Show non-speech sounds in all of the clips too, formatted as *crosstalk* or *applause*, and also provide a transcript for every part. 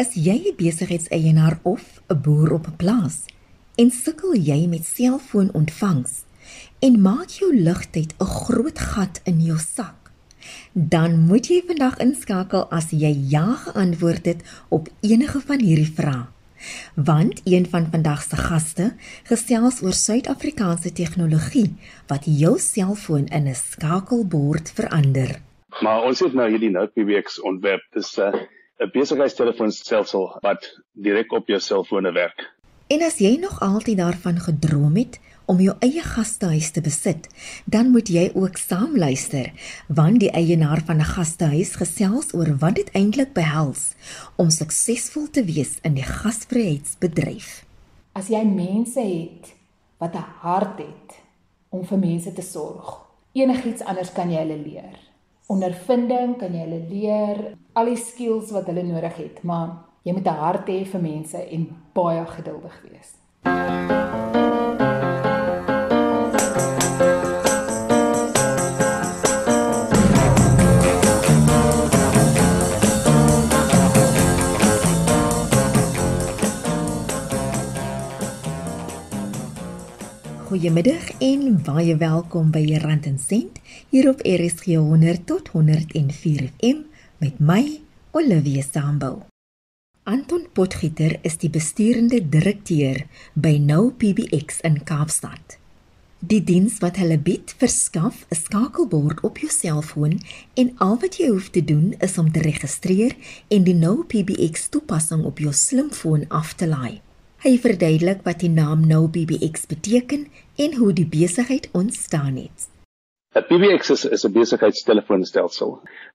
Is jy 'n besigheidseienaar of 'n boer op 'n plaas en sukkel jy met selfoonontvangs en maak jou ligtyd 'n groot gat in jou sak, dan moet jy vandag inskakel as jy ja geantwoord het op enige van hierdie vrae. Want een van vandag se gaste gesels oor Suid-Afrikaanse tegnologie wat jou selfoon in 'n skakelbord verander. Maar ons het nou hierdie nou PBX ontwerp. Dis 'n uh, 'n besigheidstelefoonstelsel wat direk op jou selfone werk. En as jy nog altyd daarvan gedroom het om jou eie gastehuis te besit, dan moet jy ook saam luister, want die eienaar van 'n gastehuis gesels oor wat dit eintlik behels om suksesvol te wees in die gasvryheidsbedryf. As jy mense het wat 'n hart het om vir mense te sorg, enigiets anders kan jy hulle leer ondervinding kan jy hulle leer, al die skills wat hulle nodig het, maar jy moet 'n hart hê vir mense en baie geduldig wees. Goeiemiddag en baie welkom by Rand en Sent hier op RSG 100 tot 104 FM met my Olivia Sambul. Anton Potgieter is die besturende direkteur by Nou PBX in Kaapstad. Die diens wat hulle bied, verskaf 'n skakelbord op jou selfoon en al wat jy hoef te doen is om te registreer en die Nou PBX toepassing op jou slimfoon af te laai. Hy verduidelik wat die naam Nou BBX beteken en hoe die besigheid ontstaan het. 'n BBX is, is 'n besigheidstelefoonstelsel.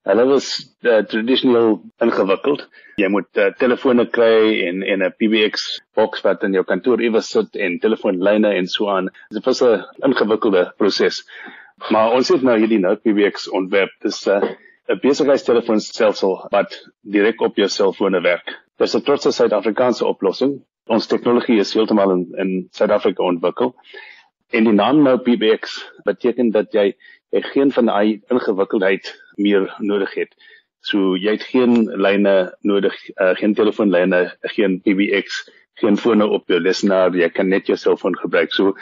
Hulle was uh, tradisioneel ingewikkeld. Jy moet uh, telefone kry en en 'n BBX boks wat in jou kantoor iewers sit en telefoonlyne en so aan. Dit was 'n ingewikkelde proses. Maar ons het nou hierdie Nou BBX ontwerp. Dis 'n uh, 'n besigheidstelefoonstelsel wat direk op jou selfone werk. Dit is 'n trotse Suid-Afrikaanse oplossing ons tegnologie is heeltemal in in Suid-Afrika ontwikkel. En die naam nou PBX beteken dat jy, jy geen van daai ingewikkeldheid meer nodig het. So jy het geen lyne nodig, uh, geen telefoonlyne, geen PBX, geen fone op jou lesenaar, jy kan net jou selfoon gebruik. So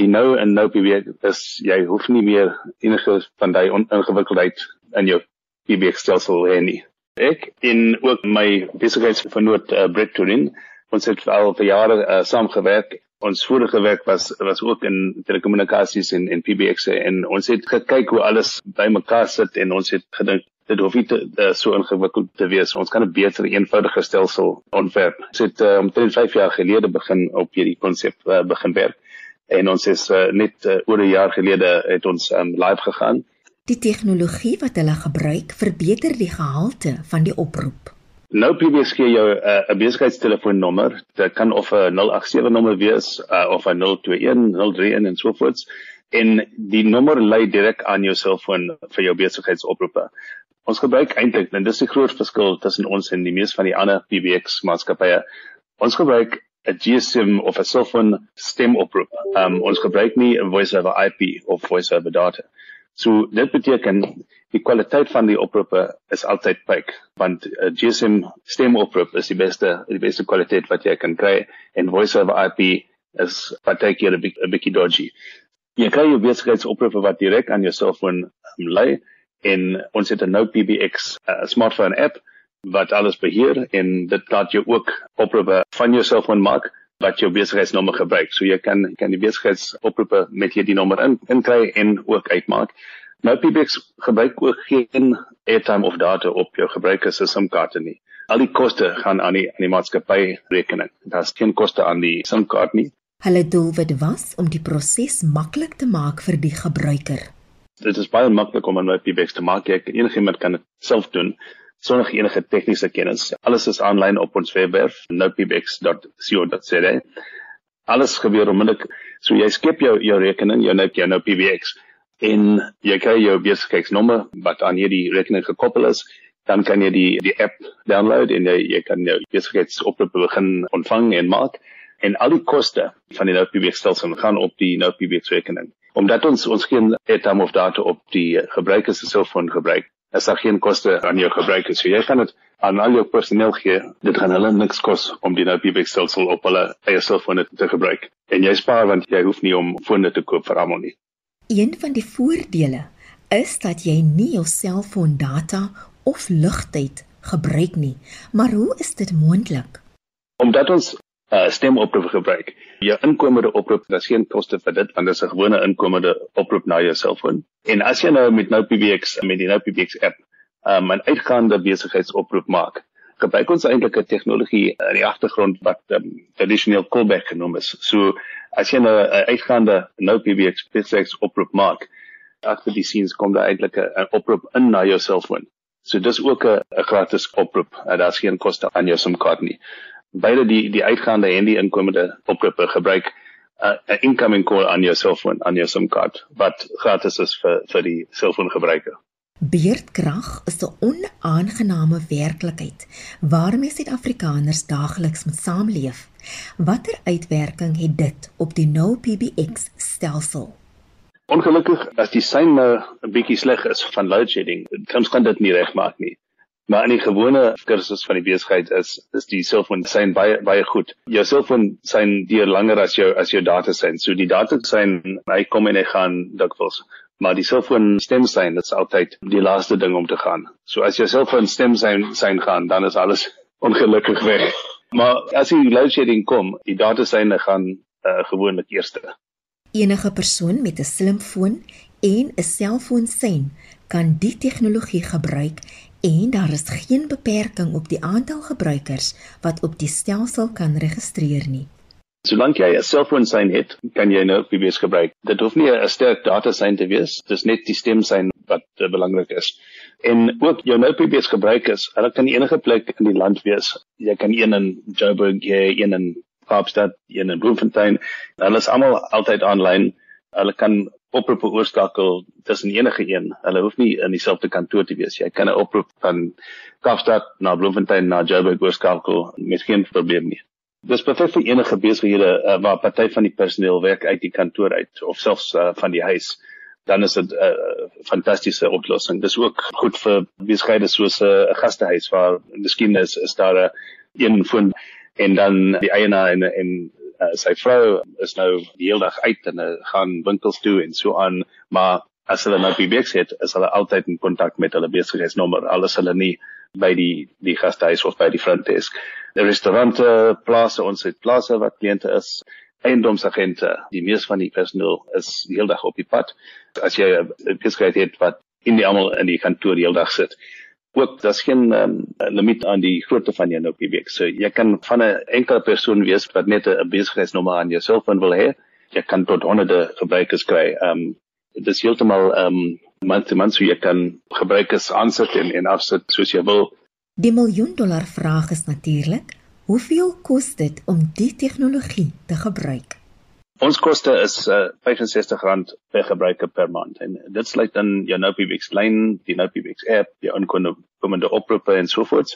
die nou en nou PBX is jy hoef nie meer enige van daai ingewikkeldheid in jou PBX stelsel hê nie. Ek en ook my besigheidsvernoot uh, Brett Turin ons het al vir jare uh, saamgewerk. Ons vorige werk was was ook in telekommunikasies en en PBX en ons het gekyk hoe alles bymekaar sit en ons het gedink dit hoef nie te, uh, so ingewikkeld te wees. Ons kan 'n beter, eenvoudiger stelsel ontwerp. Ons het uh, omtrent 5 jaar gelede begin op hierdie konsep uh, begin werk en ons is uh, net uh, oor 'n jaar gelede het ons um, live gegaan. Die tegnologie wat hulle gebruik verbeter die gehalte van die oproep. Nou PBS gee jou uh, 'n besigheidstelefoonnommer. Dit kan of 'n 087 nommer wees uh, of 'n 021, 031 en so voort. En die nommer lei direk aan jou selfoon vir jou besigheidsoproepe. Ons gebruik eintlik, en dis die groot verskil tussen ons en die meeste van die ander PBX maatskappye. Ons gebruik 'n GSM of 'n selfoon stemoproep. Um, ons gebruik nie 'n voice over IP of voice over data. So dit beteken die kwaliteit van die oproepe is altyd pyk want 'n eh, GSM stemoproep is die beste die beste kwaliteit wat jy kan kry en voice over IP is partykeer 'n bietjie dodgy. Jy kry jou besigheidsoproepe wat direk aan jou selfoon um, lei en ons het 'n nou PBX uh, smartphone app wat alles beheer en dit laat jou ook oproepe van jou selfoon maak wat jou besigheidsnommer gebruik. So jy kan kan die besigheidsoproepe met hierdie nommer in inkry en ook uitmaak. Nou PBX gebruik ook geen airtime of data op jou gebruiker se SIM-kaarte nie. Al die koste gaan aan die aan die maatskappy rekening. Daar's geen koste aan die SIM-kaart nie. Hulle doelwit was om die proses maklik te maak vir die gebruiker. Dit is baie maklik om 'n PBX te maak. Enigiemand kan dit self doen sonder enige tegniese kennis. Alles is aanlyn op ons webwerf nopbx.co.za. Alles gebeur onmiddellik. So jy skep jou jou rekening, jou nou jou PBX en jy kry jou besigheidsnommer wat aan hierdie rekening gekoppel is. Dan kan jy die die app download en jy, jy kan jou besigheidsoproepe begin ontvang en maak en al die koste van die NoPBX stelsel gaan op die NoPBX rekening. Omdat ons ons geen airtime of data op die gebruiker se selfoon gebruik, is daar geen koste aan jou gebruikers. So jy kan dit aan al jou personeel gee. Dit gaan hulle niks kos om die PBX stelsel op hulle eie selfone te gebruik. En jy spaar want jy hoef nie om fone te koop vir almal nie. Een van die voordele is dat jy nie jou selfoon data of ligtyd gebruik nie. Maar hoe is dit moontlik? Omdat ons uh, stemoproep gebruik. Jou inkomende oproep, daar's geen koste vir dit want dit is 'n gewone inkomende oproep na jou selfoon. En as jy nou met nou PBX met die nou PBX app um, 'n uitgaande besigheidsoproep maak, gebruik ons eintlik 'n tegnologie in die agtergrond wat um, tradisioneel callback genoem is. So as jy nou 'n uitgaande nou PBX besigheidsoproep maak, agter die scenes kom daar eintlik 'n oproep in na jou selfoon. So dis ook 'n gratis oproep. Uh, Daar's geen koste aan jou SIM-kaart nie beide die die uitgaande en die inkomende oproepe gebruik 'n uh, incoming call aan jou selfoon aan jou SIM-kaart wat gratis is vir vir die selfoongebruiker. Beerdkrag is 'n onaangename werklikheid waarmee Suid-Afrikaners daagliks moet saamleef. Watter uitwerking het dit op die nou PBX stelsel? Ongelukkig as die sein nou 'n bietjie sleg is van load shedding, kan ons dit nie regmaak nie. Maar in die gewone kursus van die besigheid is is die selfoon sein baie baie goed. Jou selfoon sein deur langer as jou as jou data sein. So die data sein hy kom en hy gaan dikwels. Maar die selfoon stem sein dit's altyd die laaste ding om te gaan. So as jou selfoon stem sein sein gaan, dan is alles *laughs* ongelukkig weg. Maar as die load shedding kom, die data sein gaan uh, gewoonlik eerste. Enige persoon met 'n slimfoon en 'n selfoon sein kan die tegnologie gebruik en daar is geen beperking op die aantal gebruikers wat op die stelsel kan registreer nie. Solank jy 'n selfoonsein het, kan jy nou PBS gebruik. Dit hoef nie 'n sterk datasein te wees, dis net die stemsein wat uh, belangrik is. En ook jou nou PBS gebruikers, hulle kan enige plek in die land wees. Jy kan een in Joburg hê, een in Kaapstad, een in Bloemfontein. Hulle is almal altyd aanlyn. Hulle kan oproepe oorskakel tussen enige een. Hulle hoef nie in dieselfde kantoor te wees. Jy kan 'n oproep van Kaapstad na Bloemfontein na Joburg oorskakel met geen probleem nie. Dis perfek vir enige besighede uh, waar party van die personeel werk uit die kantoor uit of selfs uh, van die huis. Dan is dit 'n uh, fantastiese oplossing. Dis ook goed vir besighede soos 'n uh, gastehuis waar miskien is, is daar 'n een foon en dan die eienaar en en uh, sy vrou is nou die hele dag uit en uh, gaan winkels toe en so aan, maar as hulle nou PBX het, is hulle altyd in kontak met hulle besigheidsnommer. Alles hulle nie by die die gastehuis of by die front desk. Die restaurante, plase, ons het plase wat kliënte is, eiendomsagente, die mees van die personeel is die hele dag op die pad. As jy 'n besigheid het wat in die almal in die kantoor die hele dag sit, ook daar's geen um, limiet aan die grootte van jou nou PBX. So jy kan van 'n enkele persoon wees wat net 'n besigheidsnommer aan jou selfoon wil hê. Jy kan tot honderde gebruikers kry. Ehm um, dit is heeltemal ehm um, maand te maand so jy kan gebruikers aansit en en afsit soos jy wil. Die miljoen dollar vraag is natuurlik, hoeveel kos dit om die tegnologie te gebruik? Ons koste is uh, R65 per gebruiker per maand en dit sluit dan jou NoPBX lyn, die NoPBX app, jou inkomende oproepe en so voort.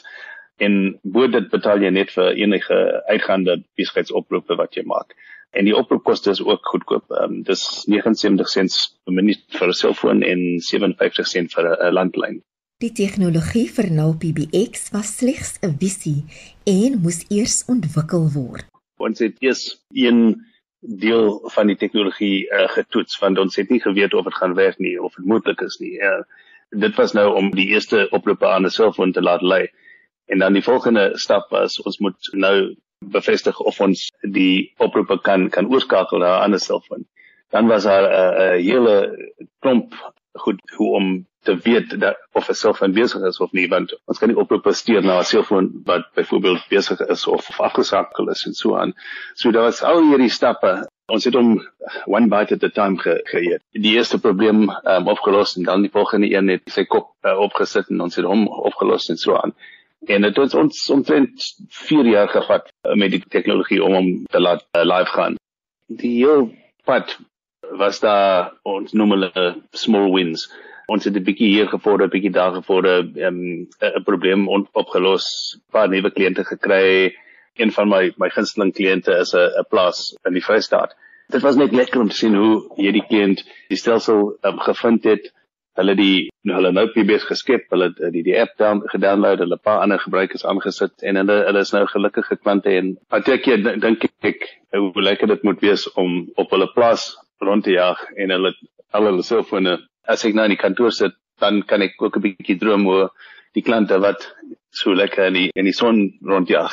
En bo dit betaal jy net vir enige uitgaande besigheidsoproepe wat jy maak. En die oproepkoste is ook goedkoop. Um, dis 79 sents per minuut vir 'n selfoon en 57 sent vir 'n landlyn. Die tegnologie vir NoPBX was slegs 'n visie en moes eers ontwikkel word. Ons het eers een deel van die tegnologie uh, getoets want ons het nie geweet of dit gaan werk nie of dit moontlik is nie. Uh, dit was nou om die eerste oproepe aan 'n selfoon te laat lei. En dan die volgende stap was ons moet nou bevestig of ons die oproepe kan kan oorskakel na 'n ander selfoon. Dan was daar 'n uh, uh, hele klomp goed hoe om te weet dat of 'n selfoon besig is of nie want ons kan nie oproepe stuur na 'n selfoon wat byvoorbeeld besig is of, of afgesakel is en so aan. So daar was al hierdie stappe. Ons het hom one bite at a time ge geëet. Die eerste probleem um, opgelos en dan die volgende een het sy kop uh, opgesit en ons het hom opgelos en so aan. En dit het ons omtrent 4 jaar gevat uh, met die tegnologie om hom te laat uh, live gaan. Die heel pad was daar ons noem hulle small wins. Ons het 'n bietjie hier gevorder, 'n bietjie daar gevorder, ehm, 'n um, probleem opgelos, paar nuwe kliënte gekry. Een van my my gunsteling kliënte is 'n 'n plaas in die Vrystaat. Dit was net lekker om te sien hoe hierdie kliënt die stelsel um, gevind het hulle die hulle nou PBS geskep, hulle die die app down gedownload, hulle paar ander gebruikers aangesit en hulle hulle is nou gelukkige klante en baie keer dink ek hoe lekker dit moet wees om op hulle plaas rond te jag en hulle al hulle selfone as ek nou in die kantoor sit, dan kan ek ook 'n bietjie droom oor die klante wat so lekker in die in die son rondjag.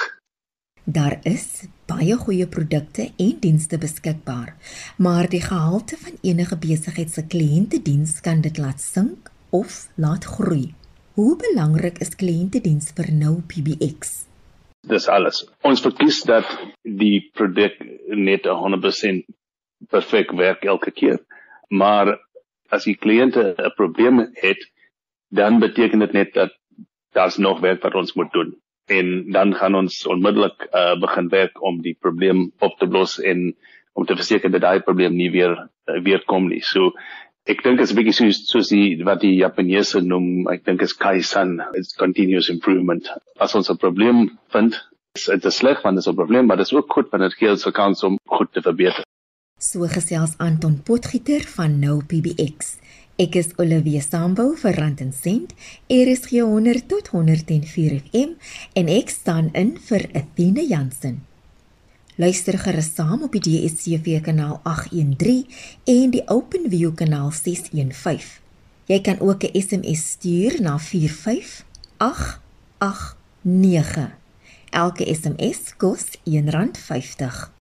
Daar is baie goeie produkte en dienste beskikbaar, maar die gehalte van enige besigheid se kliëntediens kan dit laat sink of laat groei. Hoe belangrik is kliëntediens vir nou PBX? Dis alles. Ons verkies dat die produk net 100% perfek werk elke keer. Maar as die kliënte 'n probleem het, dan beteken dit net dat daar's nog werk wat ons moet doen en dan gaan ons onmiddellik uh, begin werk om die probleem op te los en om te verseker dat daai probleem nie weer uh, weer kom nie. So ek dink dit is 'n bietjie soos soos die wat die Japaneese noem, ek dink is kaizen, it's continuous improvement. As ons 'n probleem vind, is dit sleg want dit is 'n probleem, maar dit is ook goed wanneer dit gee ons 'n kans om goed te verbeter. So gesels Anton Potgieter van Nou PBX. Ek is Olivia Sambo vir Rand en Sent. Hier 100 tot 104 FM en ek staan in vir Athena Jansen. Luister gerus saam op die DSCV kanaal 813 en die OpenView kanaal 615. Jy kan ook 'n SMS stuur na 45889. Elke SMS kos R1.50.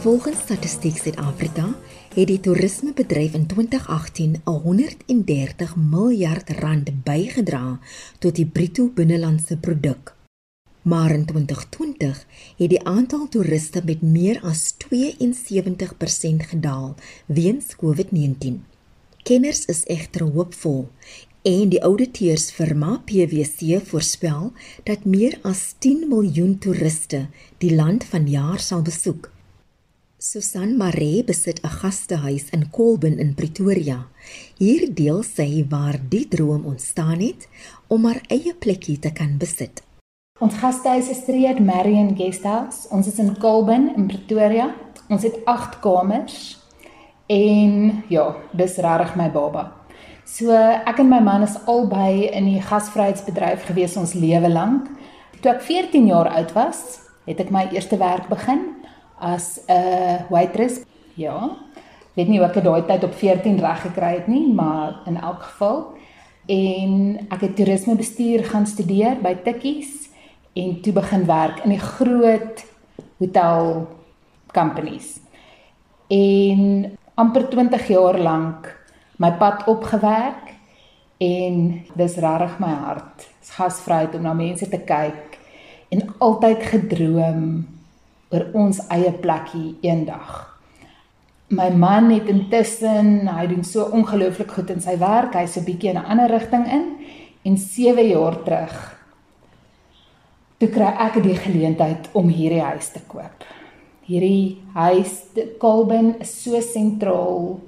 Volgens Statistiek Suid-Afrika het die toerismebedryf in 2018 'n 130 miljard rand bygedra tot die bruto binnelandse produk. Maar in 2020 het die aantal toeriste met meer as 72% gedaal weens COVID-19. Kenners is egter hoopvol en die ouditeursfirma PwC voorspel dat meer as 10 miljoen toeriste die land vanjaar sal besoek. Susan Maree besit 'n gastehuis in Kolben in Pretoria. Hier deel sy waar die droom ontstaan het om haar eie plekkie te kan besit. Ons gastehuis is Street Marion Guesthouse. Ons is in Kolben in Pretoria. Ons het 8 kamers. En ja, dis regtig my baba. So ek en my man is albei in die gasvryheidsbedryf gewees ons lewe lank. Toe ek 14 jaar oud was, het ek my eerste werk begin as 'n waitress. Ja. Weet nie hoe ek daai tyd op 14 reg gekry het nie, maar in elk geval en ek het toerismebestuur gaan studeer by Tikkies en toe begin werk in die groot hotel companies. En amper 20 jaar lank my pad opgewerk en dis regtig my hart. Gasvryheid om na mense te kyk en altyd gedroom oor ons eie plekkie eendag. My man het intussen, hy doen so ongelooflik goed in sy werk. Hy's 'n bietjie in 'n ander rigting in en 7 jaar terug toe kry ek die geleentheid om hierdie huis te koop. Hierdie huis, Kolben, is so sentraal,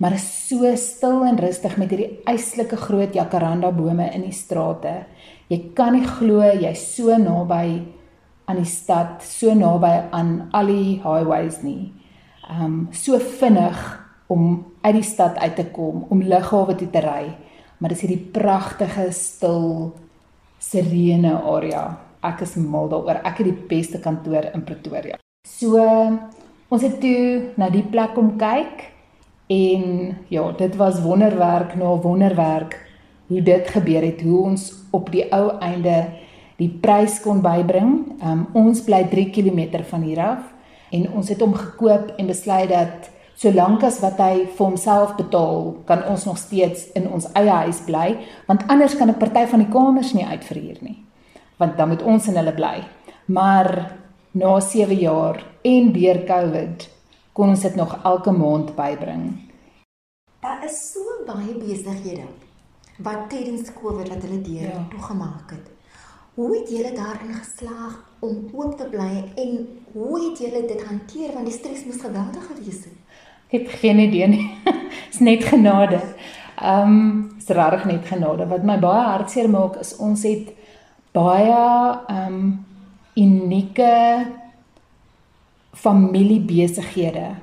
maar is so stil en rustig met hierdie eislike groot jacaranda bome in die strate. Jy kan nie glo jy's so naby aan die stad, so naby aan al die highways nie. Um so vinnig om uit die stad uit te kom, om lughawe toe te ry. Maar dis hierdie pragtige stil serene area. Ek is mal daaroor. Ek het die beste kantoor in Pretoria. So ons het toe na die plek kom kyk en ja, dit was wonderwerk na wonderwerk hoe dit gebeur het, hoe ons op die ou einde die prys kon bybring. Um, ons bly 3 km van hier af en ons het hom gekoop en besluit dat solank as wat hy vir homself betaal, kan ons nog steeds in ons eie huis bly, want anders kan 'n party van die kamers nie uitverhuur nie. Want dan moet ons in hulle bly. Maar na 7 jaar en deur Covid kon ons dit nog elke maand bybring. Daar is so baie besighede wat tydens Covid wat hulle deur ja. toegemaak het. Hoe het julle daarin geslaag om oop te bly en hoe het julle dit hanteer want die stres moes geweldig gewees het? Ek het geen idee nie. *laughs* Dit's net genade. Ehm, um, is regtig net genade. Wat my baie hartseer maak is ons het baie ehm um, unieke familiebesighede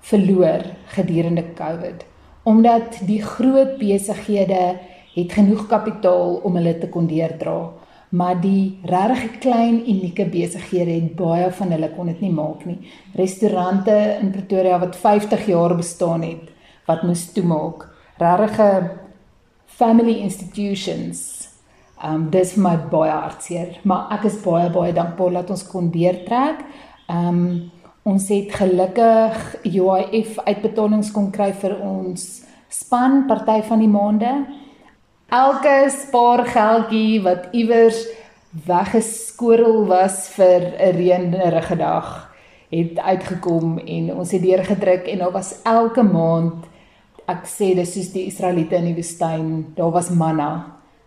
verloor gedurende COVID omdat die groot besighede het genoeg kapitaal om hulle te kon deurdra maar die regtig klein unieke besighede het baie van hulle kon dit nie maak nie. Restaurante in Pretoria wat 50 jaar bestaan het wat moes toemaak. Regtig family institutions. Um dis my baie hartseer. Maar ek is baie baie dankbaar dat ons kon deurtrek. Um ons het gelukkig UIF uitbetalings kon kry vir ons span party van die maande elke spaar geldjie wat iewers weggeskorrel was vir 'n reënerige dag het uitgekom en ons het deurgedruk en daar was elke maand ek sê dis soos die Israeliete in die woestyn daar was manna.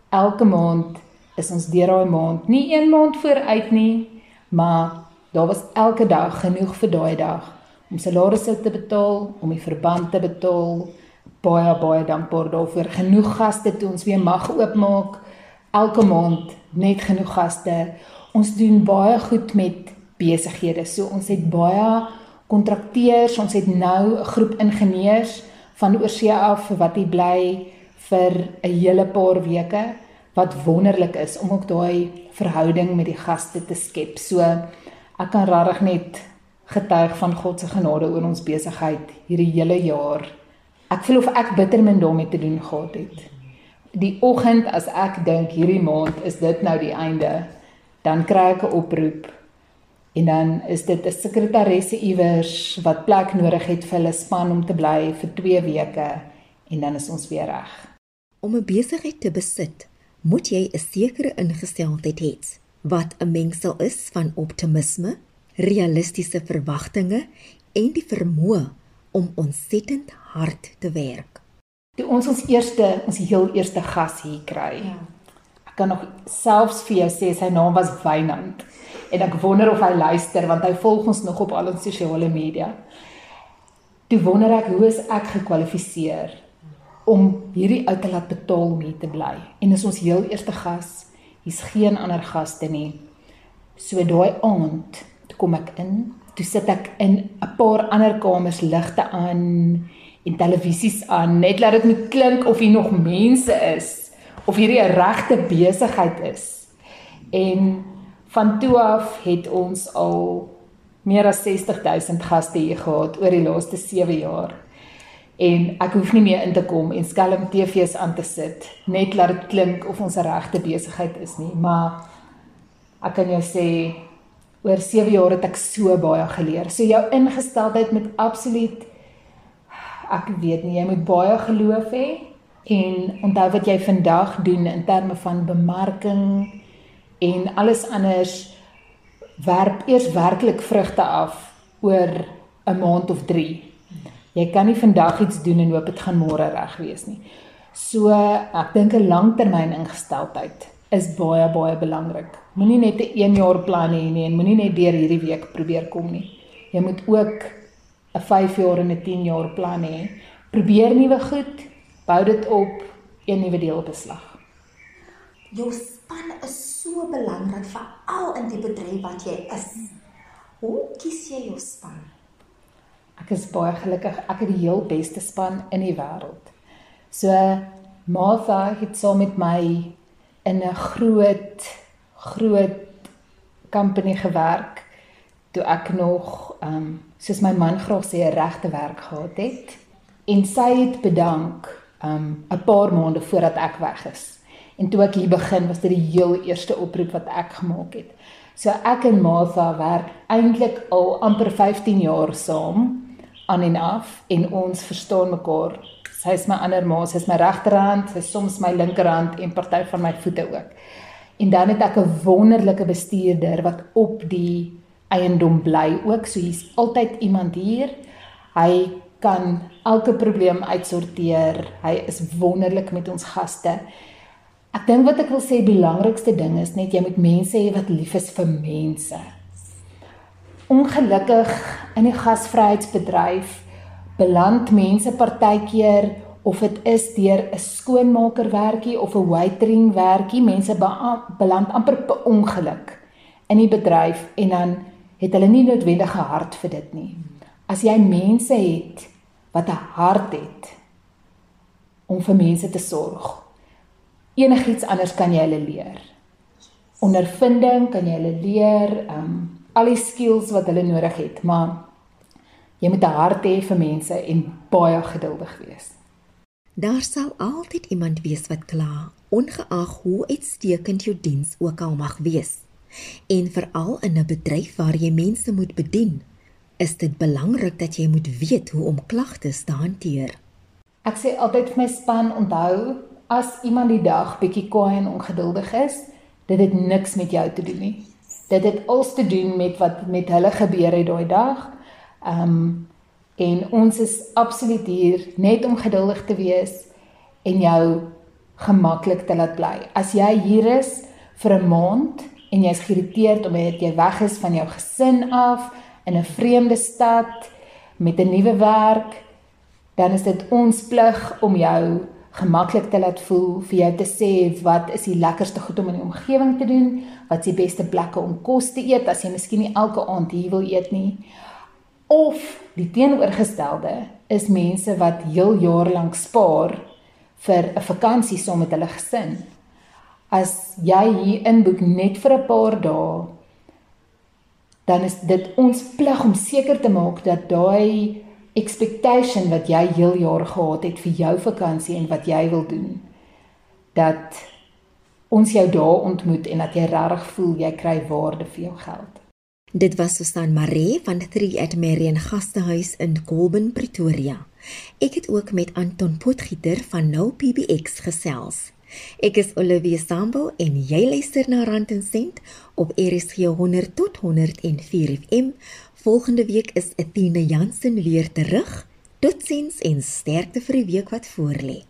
Elke maand is ons deur daai maand nie een maand vooruit nie maar daar was elke dag genoeg vir daai dag om salarisse te betaal om die verband te betaal baie baie dankbaar daarvoor. Genoeg gaste toe ons weer mag oopmaak elke maand, net genoeg gaste. Ons doen baie goed met besighede. So ons het baie kontrakteurs, ons het nou 'n groep ingenieurs van oorsee af wat hier bly vir 'n hele paar weke wat wonderlik is om ook daai verhouding met die gaste te skep. So ek kan regtig net getuig van God se genade oor ons besigheid hierdie hele jaar Ek voel of ek bitter min daarmee te doen gehad het. Die oggend as ek dink hierdie maand is dit nou die einde, dan kry ek 'n oproep en dan is dit 'n sekretaresse iewers wat plek nodig het vir hulle span om te bly vir 2 weke en dan is ons weer reg. Om 'n besigheid te besit, moet jy 'n sekere ingesteldheid hê wat 'n mengsel is van optimisme, realistiese verwagtinge en die vermoë om ontsettend hard te werk. Toe ons ons eerste ons heel eerste gas hier kry. Ja. Ek kan nog selfs vir jou sê sy naam was Wynand en ek wonder of hy luister want hy volg ons nog op al ons sosiale media. Toe wonder ek hoe is ek gekwalifiseer om hierdie ou te laat betaal om hier te bly. En is ons heel eerste gas. Hier's geen ander gaste nie. So daai aand toe kom ek in. Toe sit ek in 'n paar ander kamers ligte aan en televisies aan net laat dit moet klink of hier nog mense is of hierdie 'n regte besigheid is. En van toe af het ons al meer as 60000 gaste hier gehad oor die laaste 7 jaar. En ek hoef nie meer in te kom en skelm TV's aan te sit net laat dit klink of ons 'n regte besigheid is nie. Maar ek kan jou sê oor 7 jaar het ek so baie geleer. So jou ingesteldheid met absoluut ek weet nie, jy moet baie geloof hê en onthou wat jy vandag doen in terme van bemarking en alles anders werp eers werklik vrugte af oor 'n maand of 3. Jy kan nie vandag iets doen en hoop dit gaan môre reg wees nie. So ek dink 'n langtermyn ingesteldheid is baie baie belangrik. Moenie net 'n 1 jaar plan hê nie en moenie net deur hierdie week probeer kom nie. Jy moet ook 'n 5 jaar en 'n 10 jaar plan hê. Probeer nuwe goed, bou dit op, een nuwe deel beslag. Jou span is so belangrik vir al in die bedryf wat jy is. Hoe kies jy jou span? Ek is baie gelukkig. Ek het die heel beste span in die wêreld. So Martha het saam met my in 'n groot groot company gewerk toe ek nog ehm um, soos my man graag sê 'n regte werk gehad het en sy het bedank ehm um, 'n paar maande voordat ek weg is. En toe ek hier begin was dit die heel eerste oproep wat ek gemaak het. So ek en Martha werk eintlik al amper 15 jaar saam aan en af en ons verstaan mekaar Sy is my ander ma, sy is my regterhand, sy is soms my linkerhand en party van my voete ook. En dan het ek 'n wonderlike bestuurder wat op die eiendom bly ook. So hier's altyd iemand hier. Hy kan elke probleem uitsorteer. Hy is wonderlik met ons gaste. Ek dink wat ek wil sê die belangrikste ding is net jy moet mense hê wat lief is vir mense. Ongelukkig in die gasvryheidsbedryf beland mense partykeer of dit is deur 'n skoonmaker werkie of 'n waitering werkie mense beland amper per ongeluk in die bedryf en dan het hulle nie noodwendig 'n hart vir dit nie. As jy mense het wat 'n hart het om vir mense te sorg, enigiets anders kan jy hulle leer. Ondervinding kan jy hulle leer, um al die skills wat hulle nodig het, maar jy moet 'n hart hê vir mense en baie geduldig wees. Daar sal altyd iemand wees wat kla, ongeag hoe uitstekend jou diens ook al mag wees. En veral in 'n bedryf waar jy mense moet bedien, is dit belangrik dat jy moet weet hoe om klagtes te hanteer. Ek sê altyd vir my span, onthou, as iemand die dag bietjie kwaai en ongeduldig is, dit het niks met jou te doen nie. Dit het alles te doen met wat met hulle gebeur het daai dag. Ehm um, en ons is absoluut hier net om geduldig te wees en jou gemaklik te laat bly. As jy hier is vir 'n maand en jy's geïrriteerd omdat jy weg is van jou gesin af in 'n vreemde stad met 'n nuwe werk, dan is dit ons plig om jou gemaklik te laat voel, vir jou te sê wat is die lekkerste goed om in die omgewing te doen, wat is die beste plekke om kos te eet as jy miskien nie elke aand hier wil eet nie. Of die teenoorgestelde is mense wat heel jaar lank spaar vir 'n vakansie saam met hulle gesin. As jy hier inboek net vir 'n paar dae, dan is dit ons plig om seker te maak dat daai expectation wat jy heel jaar gehad het vir jou vakansie en wat jy wil doen, dat ons jou daar ontmoet en dat jy regtig voel jy kry waarde vir jou geld. Dit was Susan Maree van 3 at Marion Gastehuis in Colburn, Pretoria. Ek het ook met Anton Potgieter van Nou PBX gesels. Ek is Olivia Sambo en jy luister na Rand en Sent op RSG 100 tot 104 FM. Volgende week is Athena Jansen weer terug. Totsiens en sterkte vir die week wat voorlê.